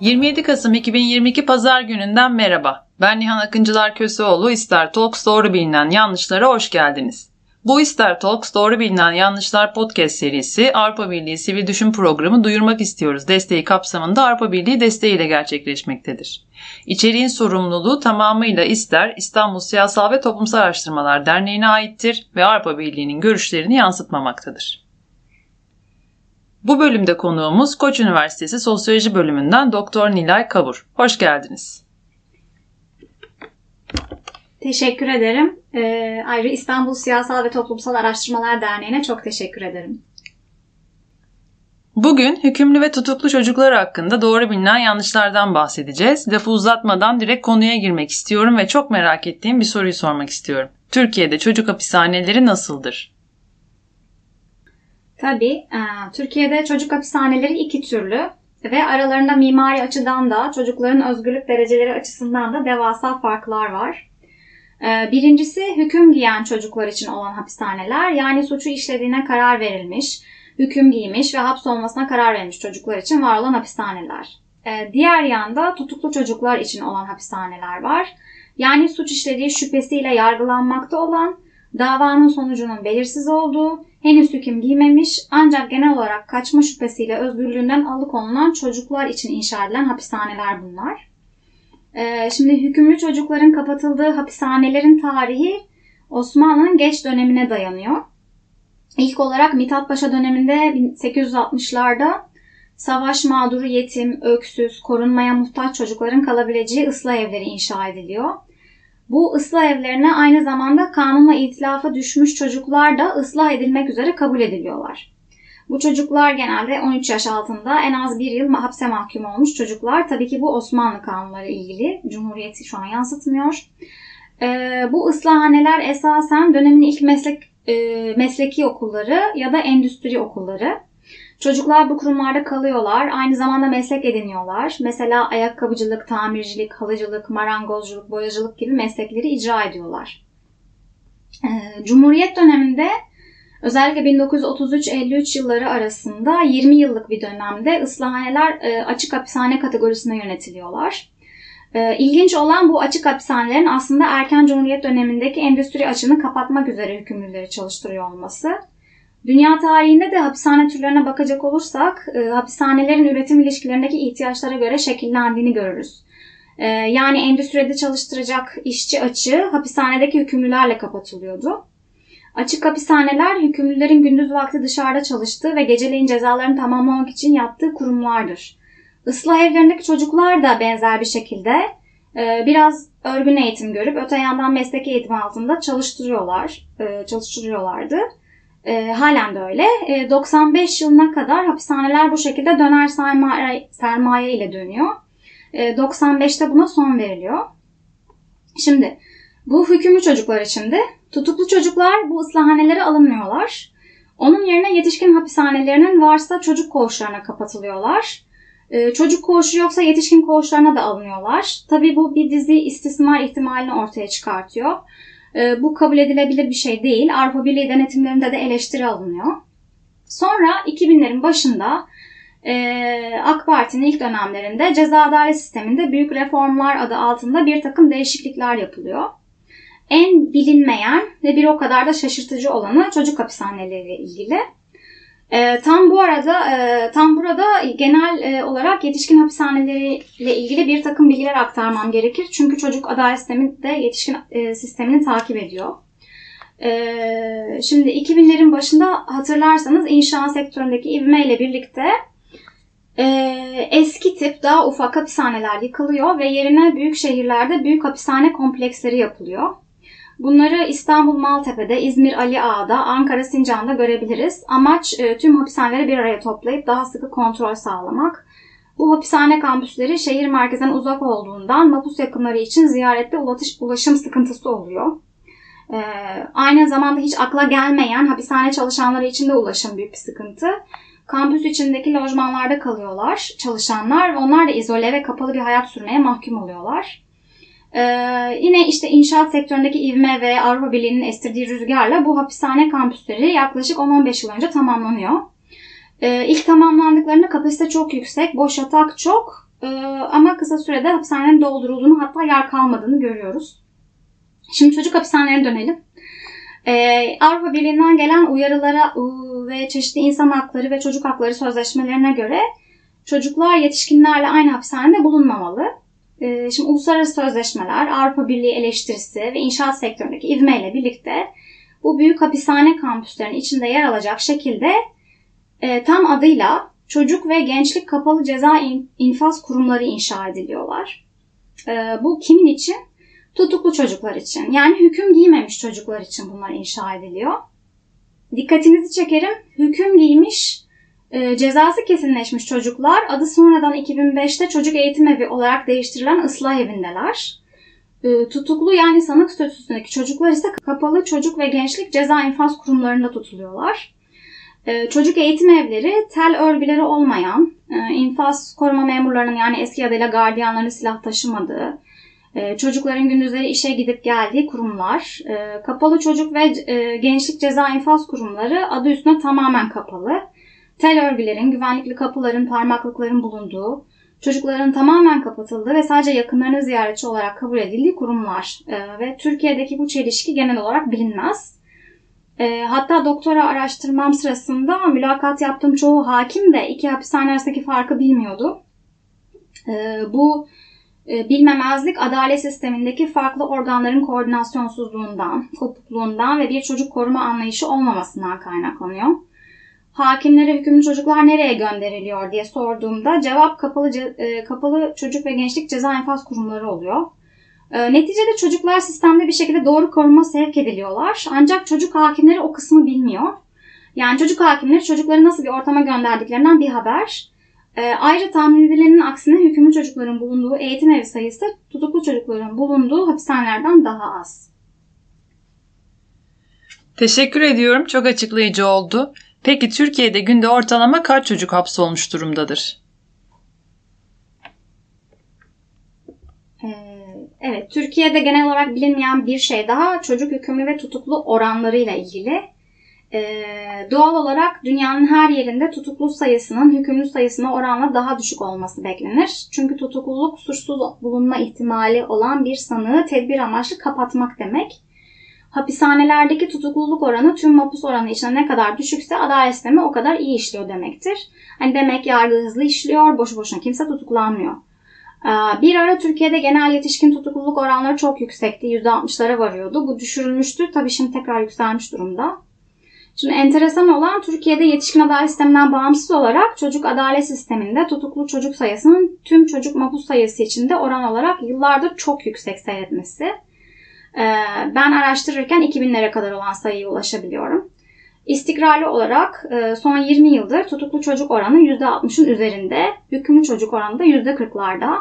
27 Kasım 2022 Pazar gününden merhaba. Ben Nihan Akıncılar Köseoğlu, İster Talks doğru bilinen yanlışlara hoş geldiniz. Bu İster Talks Doğru Bilinen Yanlışlar podcast serisi Avrupa Birliği Sivil Düşün Programı Duyurmak istiyoruz desteği kapsamında Avrupa Birliği desteğiyle gerçekleşmektedir. İçeriğin sorumluluğu tamamıyla İster İstanbul Siyasal ve Toplumsal Araştırmalar Derneği'ne aittir ve Avrupa Birliği'nin görüşlerini yansıtmamaktadır. Bu bölümde konuğumuz Koç Üniversitesi Sosyoloji Bölümünden Doktor Nilay Kavur. Hoş geldiniz. Teşekkür ederim. Ee, ayrıca İstanbul Siyasal ve Toplumsal Araştırmalar Derneği'ne çok teşekkür ederim. Bugün hükümlü ve tutuklu çocuklar hakkında doğru bilinen yanlışlardan bahsedeceğiz. Lafı uzatmadan direkt konuya girmek istiyorum ve çok merak ettiğim bir soruyu sormak istiyorum. Türkiye'de çocuk hapishaneleri nasıldır? Tabii, e, Türkiye'de çocuk hapishaneleri iki türlü ve aralarında mimari açıdan da çocukların özgürlük dereceleri açısından da devasa farklar var. E, birincisi hüküm giyen çocuklar için olan hapishaneler yani suçu işlediğine karar verilmiş, hüküm giymiş ve hapsolmasına karar verilmiş çocuklar için var olan hapishaneler. E, diğer yanda tutuklu çocuklar için olan hapishaneler var. Yani suç işlediği şüphesiyle yargılanmakta olan, davanın sonucunun belirsiz olduğu, henüz hüküm giymemiş ancak genel olarak kaçma şüphesiyle özgürlüğünden alıkonulan çocuklar için inşa edilen hapishaneler bunlar. Ee, şimdi hükümlü çocukların kapatıldığı hapishanelerin tarihi Osmanlı'nın geç dönemine dayanıyor. İlk olarak Mithat Paşa döneminde 1860'larda savaş mağduru yetim, öksüz, korunmaya muhtaç çocukların kalabileceği ıslah evleri inşa ediliyor. Bu ıslah evlerine aynı zamanda kanunla itilafa düşmüş çocuklar da ıslah edilmek üzere kabul ediliyorlar. Bu çocuklar genelde 13 yaş altında en az bir yıl hapse mahkum olmuş çocuklar. Tabii ki bu Osmanlı kanunları ilgili. Cumhuriyeti şu an yansıtmıyor. Ee, bu ıslahhaneler esasen dönemin ilk meslek e, mesleki okulları ya da endüstri okulları. Çocuklar bu kurumlarda kalıyorlar. Aynı zamanda meslek ediniyorlar. Mesela ayakkabıcılık, tamircilik, halıcılık, marangozculuk, boyacılık gibi meslekleri icra ediyorlar. Ee, Cumhuriyet döneminde özellikle 1933-53 yılları arasında 20 yıllık bir dönemde ıslahhaneler e, açık hapishane kategorisine yönetiliyorlar. Ee, ilginç olan bu açık hapishanelerin aslında erken Cumhuriyet dönemindeki endüstri açığını kapatmak üzere hükümlüleri çalıştırıyor olması. Dünya tarihinde de hapishane türlerine bakacak olursak e, hapishanelerin üretim ilişkilerindeki ihtiyaçlara göre şekillendiğini görürüz. E, yani endüstride çalıştıracak işçi açığı hapishanedeki hükümlülerle kapatılıyordu. Açık hapishaneler hükümlülerin gündüz vakti dışarıda çalıştığı ve geceleyin cezalarını tamamlamak için yaptığı kurumlardır. Islah evlerindeki çocuklar da benzer bir şekilde e, biraz örgün eğitim görüp öte yandan mesleki eğitim altında çalıştırıyorlar, e, çalıştırıyorlardı. E, halen de öyle. E, 95 yılına kadar hapishaneler bu şekilde döner sermaye, sermaye ile dönüyor. E, 95'te buna son veriliyor. Şimdi bu hükümlü çocuklar için de tutuklu çocuklar bu ıslahanelere alınmıyorlar. Onun yerine yetişkin hapishanelerinin varsa çocuk koğuşlarına kapatılıyorlar. Ee, çocuk koğuşu yoksa yetişkin koğuşlarına da alınıyorlar. Tabii bu bir dizi istismar ihtimalini ortaya çıkartıyor. Ee, bu kabul edilebilir bir şey değil. Avrupa Birliği denetimlerinde de eleştiri alınıyor. Sonra 2000'lerin başında e, AK Parti'nin ilk dönemlerinde ceza adalet sisteminde büyük reformlar adı altında bir takım değişiklikler yapılıyor. En bilinmeyen ve bir o kadar da şaşırtıcı olanı çocuk hapishaneleriyle ilgili. E, tam bu arada e, tam burada genel e, olarak yetişkin hapishaneleriyle ilgili bir takım bilgiler aktarmam gerekir. Çünkü çocuk adalet sistemi de yetişkin e, sistemini takip ediyor. E, şimdi 2000'lerin başında hatırlarsanız inşaat sektöründeki ivmeyle birlikte e, eski tip daha ufak hapishaneler yıkılıyor ve yerine büyük şehirlerde büyük hapishane kompleksleri yapılıyor. Bunları İstanbul Maltepe'de, İzmir Ali Ağa'da, Ankara Sincan'da görebiliriz. Amaç e, tüm hapishaneleri bir araya toplayıp daha sıkı kontrol sağlamak. Bu hapishane kampüsleri şehir merkezinden uzak olduğundan mapus yakınları için ziyarette ulaşım sıkıntısı oluyor. Ee, aynı zamanda hiç akla gelmeyen hapishane çalışanları için de ulaşım büyük bir sıkıntı. Kampüs içindeki lojmanlarda kalıyorlar çalışanlar ve onlar da izole ve kapalı bir hayat sürmeye mahkum oluyorlar. Ee, yine işte inşaat sektöründeki ivme ve Avrupa Birliği'nin estirdiği rüzgarla bu hapishane kampüsleri yaklaşık 10-15 yıl önce tamamlanıyor. Ee, ilk tamamlandıklarında kapasite çok yüksek, boş yatak çok e, ama kısa sürede hapishanelerin doldurulduğunu hatta yer kalmadığını görüyoruz. Şimdi çocuk hapishanelerine dönelim. Ee, Avrupa Birliği'nden gelen uyarılara ve çeşitli insan hakları ve çocuk hakları sözleşmelerine göre çocuklar yetişkinlerle aynı hapishanede bulunmamalı. Ee, şimdi uluslararası sözleşmeler, Avrupa Birliği eleştirisi ve inşaat sektöründeki ivmeyle birlikte bu büyük hapishane kampüslerinin içinde yer alacak şekilde e, tam adıyla çocuk ve gençlik kapalı ceza infaz kurumları inşa ediliyorlar. E, bu kimin için? Tutuklu çocuklar için. Yani hüküm giymemiş çocuklar için bunlar inşa ediliyor. Dikkatinizi çekerim. Hüküm giymiş, e, cezası kesinleşmiş çocuklar adı sonradan 2005'te çocuk eğitim evi olarak değiştirilen ıslah evindeler. E, tutuklu yani sanık statüsündeki çocuklar ise kapalı çocuk ve gençlik ceza infaz kurumlarında tutuluyorlar. E, çocuk eğitim evleri tel örgüleri olmayan, e, infaz koruma memurlarının yani eski adıyla gardiyanların silah taşımadığı, e, çocukların gündüzleri işe gidip geldiği kurumlar, e, kapalı çocuk ve e, gençlik ceza infaz kurumları adı üstüne tamamen kapalı. Tel örgülerin, güvenlikli kapıların, parmaklıkların bulunduğu, çocukların tamamen kapatıldığı ve sadece yakınlarını ziyaretçi olarak kabul edildiği kurumlar. Ve Türkiye'deki bu çelişki genel olarak bilinmez. Hatta doktora araştırmam sırasında mülakat yaptığım çoğu hakim de iki hapishane arasındaki farkı bilmiyordu. Bu e, bilmemezlik adalet sistemindeki farklı organların koordinasyonsuzluğundan, kopukluğundan ve bir çocuk koruma anlayışı olmamasından kaynaklanıyor. Hakimlere hükümlü çocuklar nereye gönderiliyor diye sorduğumda cevap kapalı, e, kapalı çocuk ve gençlik ceza infaz kurumları oluyor. E, neticede çocuklar sistemde bir şekilde doğru koruma sevk ediliyorlar. Ancak çocuk hakimleri o kısmı bilmiyor. Yani çocuk hakimleri çocukları nasıl bir ortama gönderdiklerinden bir haber. E, ayrıca tahmin edilenin aksine hükümlü çocukların bulunduğu eğitim evi sayısı tutuklu çocukların bulunduğu hapishanelerden daha az. Teşekkür ediyorum. Çok açıklayıcı oldu. Peki Türkiye'de günde ortalama kaç çocuk hapsolmuş durumdadır? Ee, evet, Türkiye'de genel olarak bilinmeyen bir şey daha çocuk hükümlü ve tutuklu oranlarıyla ilgili. Ee, doğal olarak dünyanın her yerinde tutuklu sayısının hükümlü sayısına oranla daha düşük olması beklenir. Çünkü tutukluluk suçsuz bulunma ihtimali olan bir sanığı tedbir amaçlı kapatmak demek. Hapishanelerdeki tutukluluk oranı tüm mapus oranı içinde ne kadar düşükse adalet sistemi o kadar iyi işliyor demektir. Hani demek yargı hızlı işliyor, boşu boşuna kimse tutuklanmıyor. Ee, bir ara Türkiye'de genel yetişkin tutukluluk oranları çok yüksekti. %60'lara varıyordu. Bu düşürülmüştü. Tabii şimdi tekrar yükselmiş durumda. Şimdi enteresan olan Türkiye'de yetişkin adalet sisteminden bağımsız olarak çocuk adalet sisteminde tutuklu çocuk sayısının tüm çocuk mapus sayısı içinde oran olarak yıllardır çok yüksek seyretmesi. Ee, ben araştırırken 2000'lere kadar olan sayıya ulaşabiliyorum. İstikrarlı olarak e, son 20 yıldır tutuklu çocuk oranı %60'ın üzerinde, hükümlü çocuk oranı da %40'larda.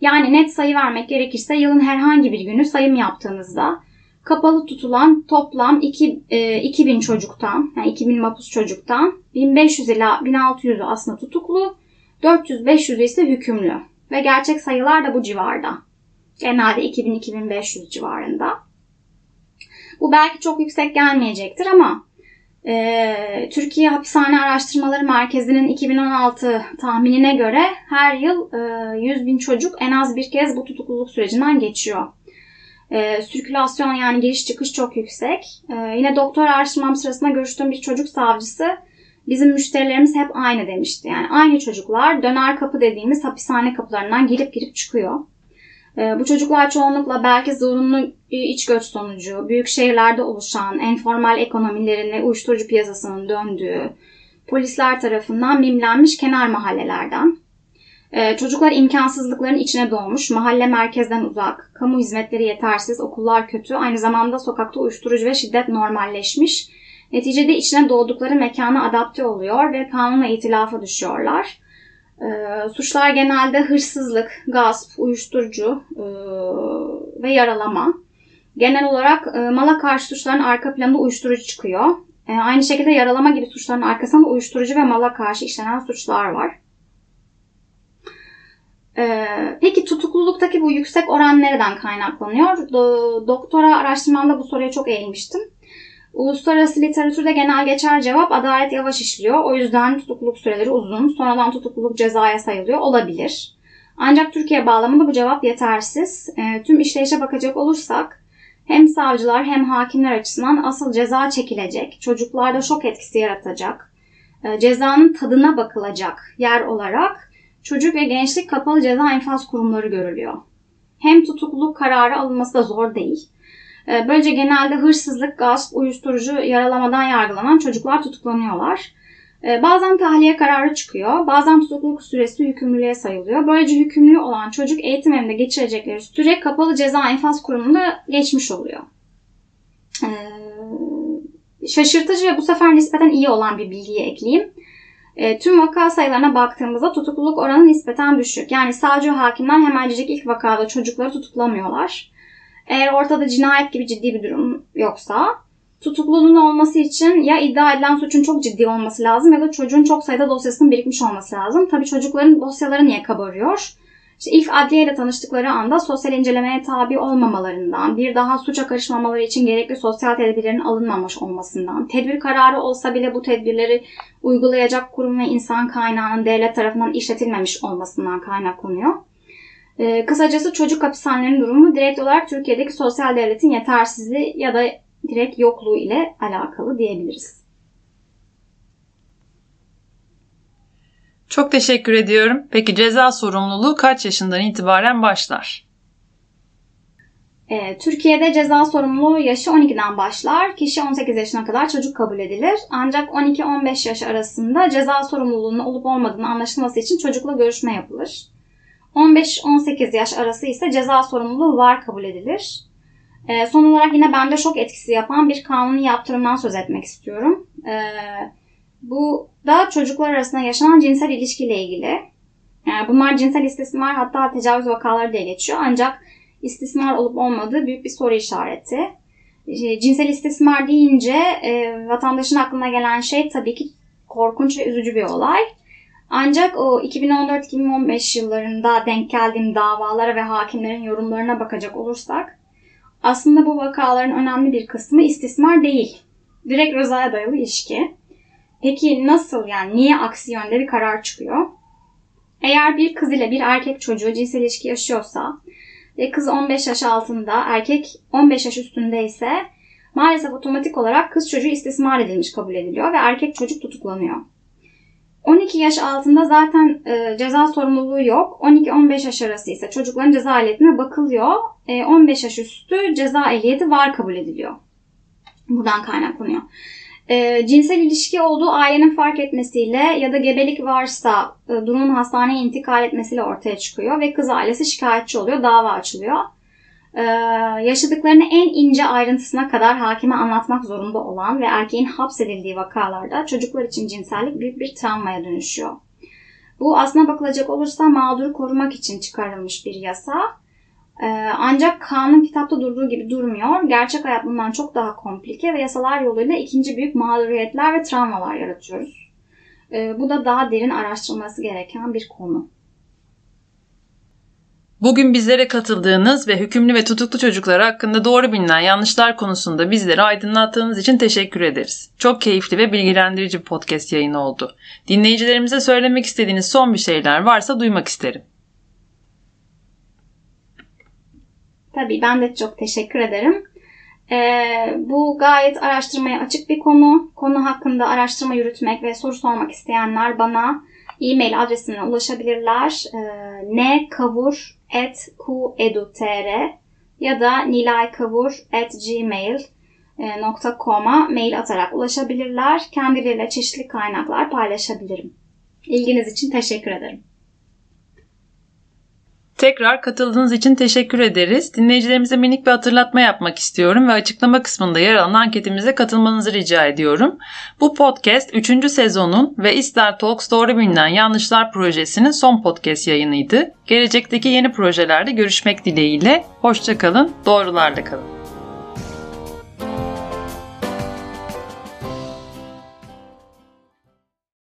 Yani net sayı vermek gerekirse yılın herhangi bir günü sayım yaptığınızda kapalı tutulan toplam 2, e, 2000 çocuktan, yani 2000 mapus çocuktan 1500 ila 1600'ü aslında tutuklu, 400-500'ü ise hükümlü. Ve gerçek sayılar da bu civarda. Genelde 2000-2500 civarında. Bu belki çok yüksek gelmeyecektir ama e, Türkiye Hapishane Araştırmaları Merkezi'nin 2016 tahminine göre her yıl e, 100 bin çocuk en az bir kez bu tutukluluk sürecinden geçiyor. E, sirkülasyon yani giriş çıkış çok yüksek. E, yine doktor araştırmam sırasında görüştüğüm bir çocuk savcısı bizim müşterilerimiz hep aynı demişti. Yani aynı çocuklar döner kapı dediğimiz hapishane kapılarından girip girip çıkıyor. E, bu çocuklar çoğunlukla belki zorunlu iç göç sonucu, büyük şehirlerde oluşan enformal ekonomilerin ve uyuşturucu piyasasının döndüğü, polisler tarafından mimlenmiş kenar mahallelerden ee, çocuklar imkansızlıkların içine doğmuş, mahalle merkezden uzak, kamu hizmetleri yetersiz, okullar kötü, aynı zamanda sokakta uyuşturucu ve şiddet normalleşmiş. Neticede içine doğdukları mekana adapte oluyor ve kanunla itilafa düşüyorlar. Ee, suçlar genelde hırsızlık, gasp, uyuşturucu e, ve yaralama. Genel olarak e, mala karşı suçların arka planında uyuşturucu çıkıyor. E, aynı şekilde yaralama gibi suçların arkasında uyuşturucu ve mala karşı işlenen suçlar var. Ee, peki tutukluluktaki bu yüksek oran nereden kaynaklanıyor? doktora araştırmamda bu soruya çok eğilmiştim. Uluslararası literatürde genel geçer cevap adalet yavaş işliyor. O yüzden tutukluluk süreleri uzun. Sonradan tutukluluk cezaya sayılıyor. Olabilir. Ancak Türkiye bağlamında bu cevap yetersiz. E, tüm işleyişe bakacak olursak hem savcılar hem hakimler açısından asıl ceza çekilecek, çocuklarda şok etkisi yaratacak, e, cezanın tadına bakılacak yer olarak çocuk ve gençlik kapalı ceza infaz kurumları görülüyor. Hem tutukluluk kararı alınması da zor değil. E, böylece genelde hırsızlık, gasp, uyuşturucu yaralamadan yargılanan çocuklar tutuklanıyorlar. E, bazen tahliye kararı çıkıyor, bazen tutukluluk süresi hükümlülüğe sayılıyor. Böylece hükümlü olan çocuk eğitim evinde geçirecekleri süre kapalı ceza infaz kurumunda geçmiş oluyor. Ee, şaşırtıcı ve bu sefer nispeten iyi olan bir bilgiyi ekleyeyim. E, tüm vaka sayılarına baktığımızda tutukluluk oranı nispeten düşük. Yani savcı hakimler hemencik ilk vakada çocukları tutuklamıyorlar. Eğer ortada cinayet gibi ciddi bir durum yoksa tutukluluğun olması için ya iddia edilen suçun çok ciddi olması lazım ya da çocuğun çok sayıda dosyasının birikmiş olması lazım. Tabii çocukların dosyaları niye kabarıyor? İşte ilk adliyeyle tanıştıkları anda sosyal incelemeye tabi olmamalarından, bir daha suça karışmamaları için gerekli sosyal tedbirlerin alınmamış olmasından, tedbir kararı olsa bile bu tedbirleri uygulayacak kurum ve insan kaynağının devlet tarafından işletilmemiş olmasından kaynaklanıyor. Ee, kısacası çocuk hapishanelerinin durumu direkt olarak Türkiye'deki sosyal devletin yetersizliği ya da direkt yokluğu ile alakalı diyebiliriz. Çok teşekkür ediyorum. Peki ceza sorumluluğu kaç yaşından itibaren başlar? Ee, Türkiye'de ceza sorumluluğu yaşı 12'den başlar. Kişi 18 yaşına kadar çocuk kabul edilir. Ancak 12-15 yaş arasında ceza sorumluluğunun olup olmadığını anlaşılması için çocukla görüşme yapılır. 15-18 yaş arası ise ceza sorumluluğu var kabul edilir. E, son olarak yine bende şok etkisi yapan bir kanuni yaptırımdan söz etmek istiyorum. E, bu da çocuklar arasında yaşanan cinsel ilişkiyle ilgili. Yani bunlar cinsel istismar hatta tecavüz vakaları diye geçiyor. Ancak istismar olup olmadığı büyük bir soru işareti. E, cinsel istismar deyince e, vatandaşın aklına gelen şey tabii ki korkunç ve üzücü bir olay. Ancak o 2014-2015 yıllarında denk geldiğim davalara ve hakimlerin yorumlarına bakacak olursak aslında bu vakaların önemli bir kısmı istismar değil. Direkt rızaya dayalı ilişki. Peki nasıl yani niye aksi yönde bir karar çıkıyor? Eğer bir kız ile bir erkek çocuğu cinsel ilişki yaşıyorsa ve kız 15 yaş altında, erkek 15 yaş üstünde ise maalesef otomatik olarak kız çocuğu istismar edilmiş kabul ediliyor ve erkek çocuk tutuklanıyor. 12 yaş altında zaten e, ceza sorumluluğu yok. 12-15 yaş arası ise çocukların ceza ehliyetine bakılıyor. E, 15 yaş üstü ceza ehliyeti var kabul ediliyor. Buradan kaynaklanıyor. E, cinsel ilişki olduğu ailenin fark etmesiyle ya da gebelik varsa e, durumun hastaneye intikal etmesiyle ortaya çıkıyor ve kız ailesi şikayetçi oluyor, dava açılıyor e, yaşadıklarını en ince ayrıntısına kadar hakime anlatmak zorunda olan ve erkeğin hapsedildiği vakalarda çocuklar için cinsellik büyük bir travmaya dönüşüyor. Bu aslına bakılacak olursa mağduru korumak için çıkarılmış bir yasa. Ee, ancak kanun kitapta durduğu gibi durmuyor. Gerçek hayat bundan çok daha komplike ve yasalar yoluyla ikinci büyük mağduriyetler ve travmalar yaratıyoruz. Ee, bu da daha derin araştırılması gereken bir konu. Bugün bizlere katıldığınız ve hükümlü ve tutuklu çocuklar hakkında doğru bilinen yanlışlar konusunda bizleri aydınlattığınız için teşekkür ederiz. Çok keyifli ve bilgilendirici bir podcast yayını oldu. Dinleyicilerimize söylemek istediğiniz son bir şeyler varsa duymak isterim. Tabii ben de çok teşekkür ederim. Ee, bu gayet araştırmaya açık bir konu. Konu hakkında araştırma yürütmek ve soru sormak isteyenler bana e-mail adresine ulaşabilirler. Ee, nkavur.qedu.tr ya da nilaykavur.gmail.com'a mail atarak ulaşabilirler. Kendileriyle çeşitli kaynaklar paylaşabilirim. İlginiz için teşekkür ederim. Tekrar katıldığınız için teşekkür ederiz. Dinleyicilerimize minik bir hatırlatma yapmak istiyorum ve açıklama kısmında yer alan anketimize katılmanızı rica ediyorum. Bu podcast 3. sezonun ve İster Talks Doğru Bilinen Yanlışlar projesinin son podcast yayınıydı. Gelecekteki yeni projelerde görüşmek dileğiyle. Hoşçakalın, doğrularla kalın.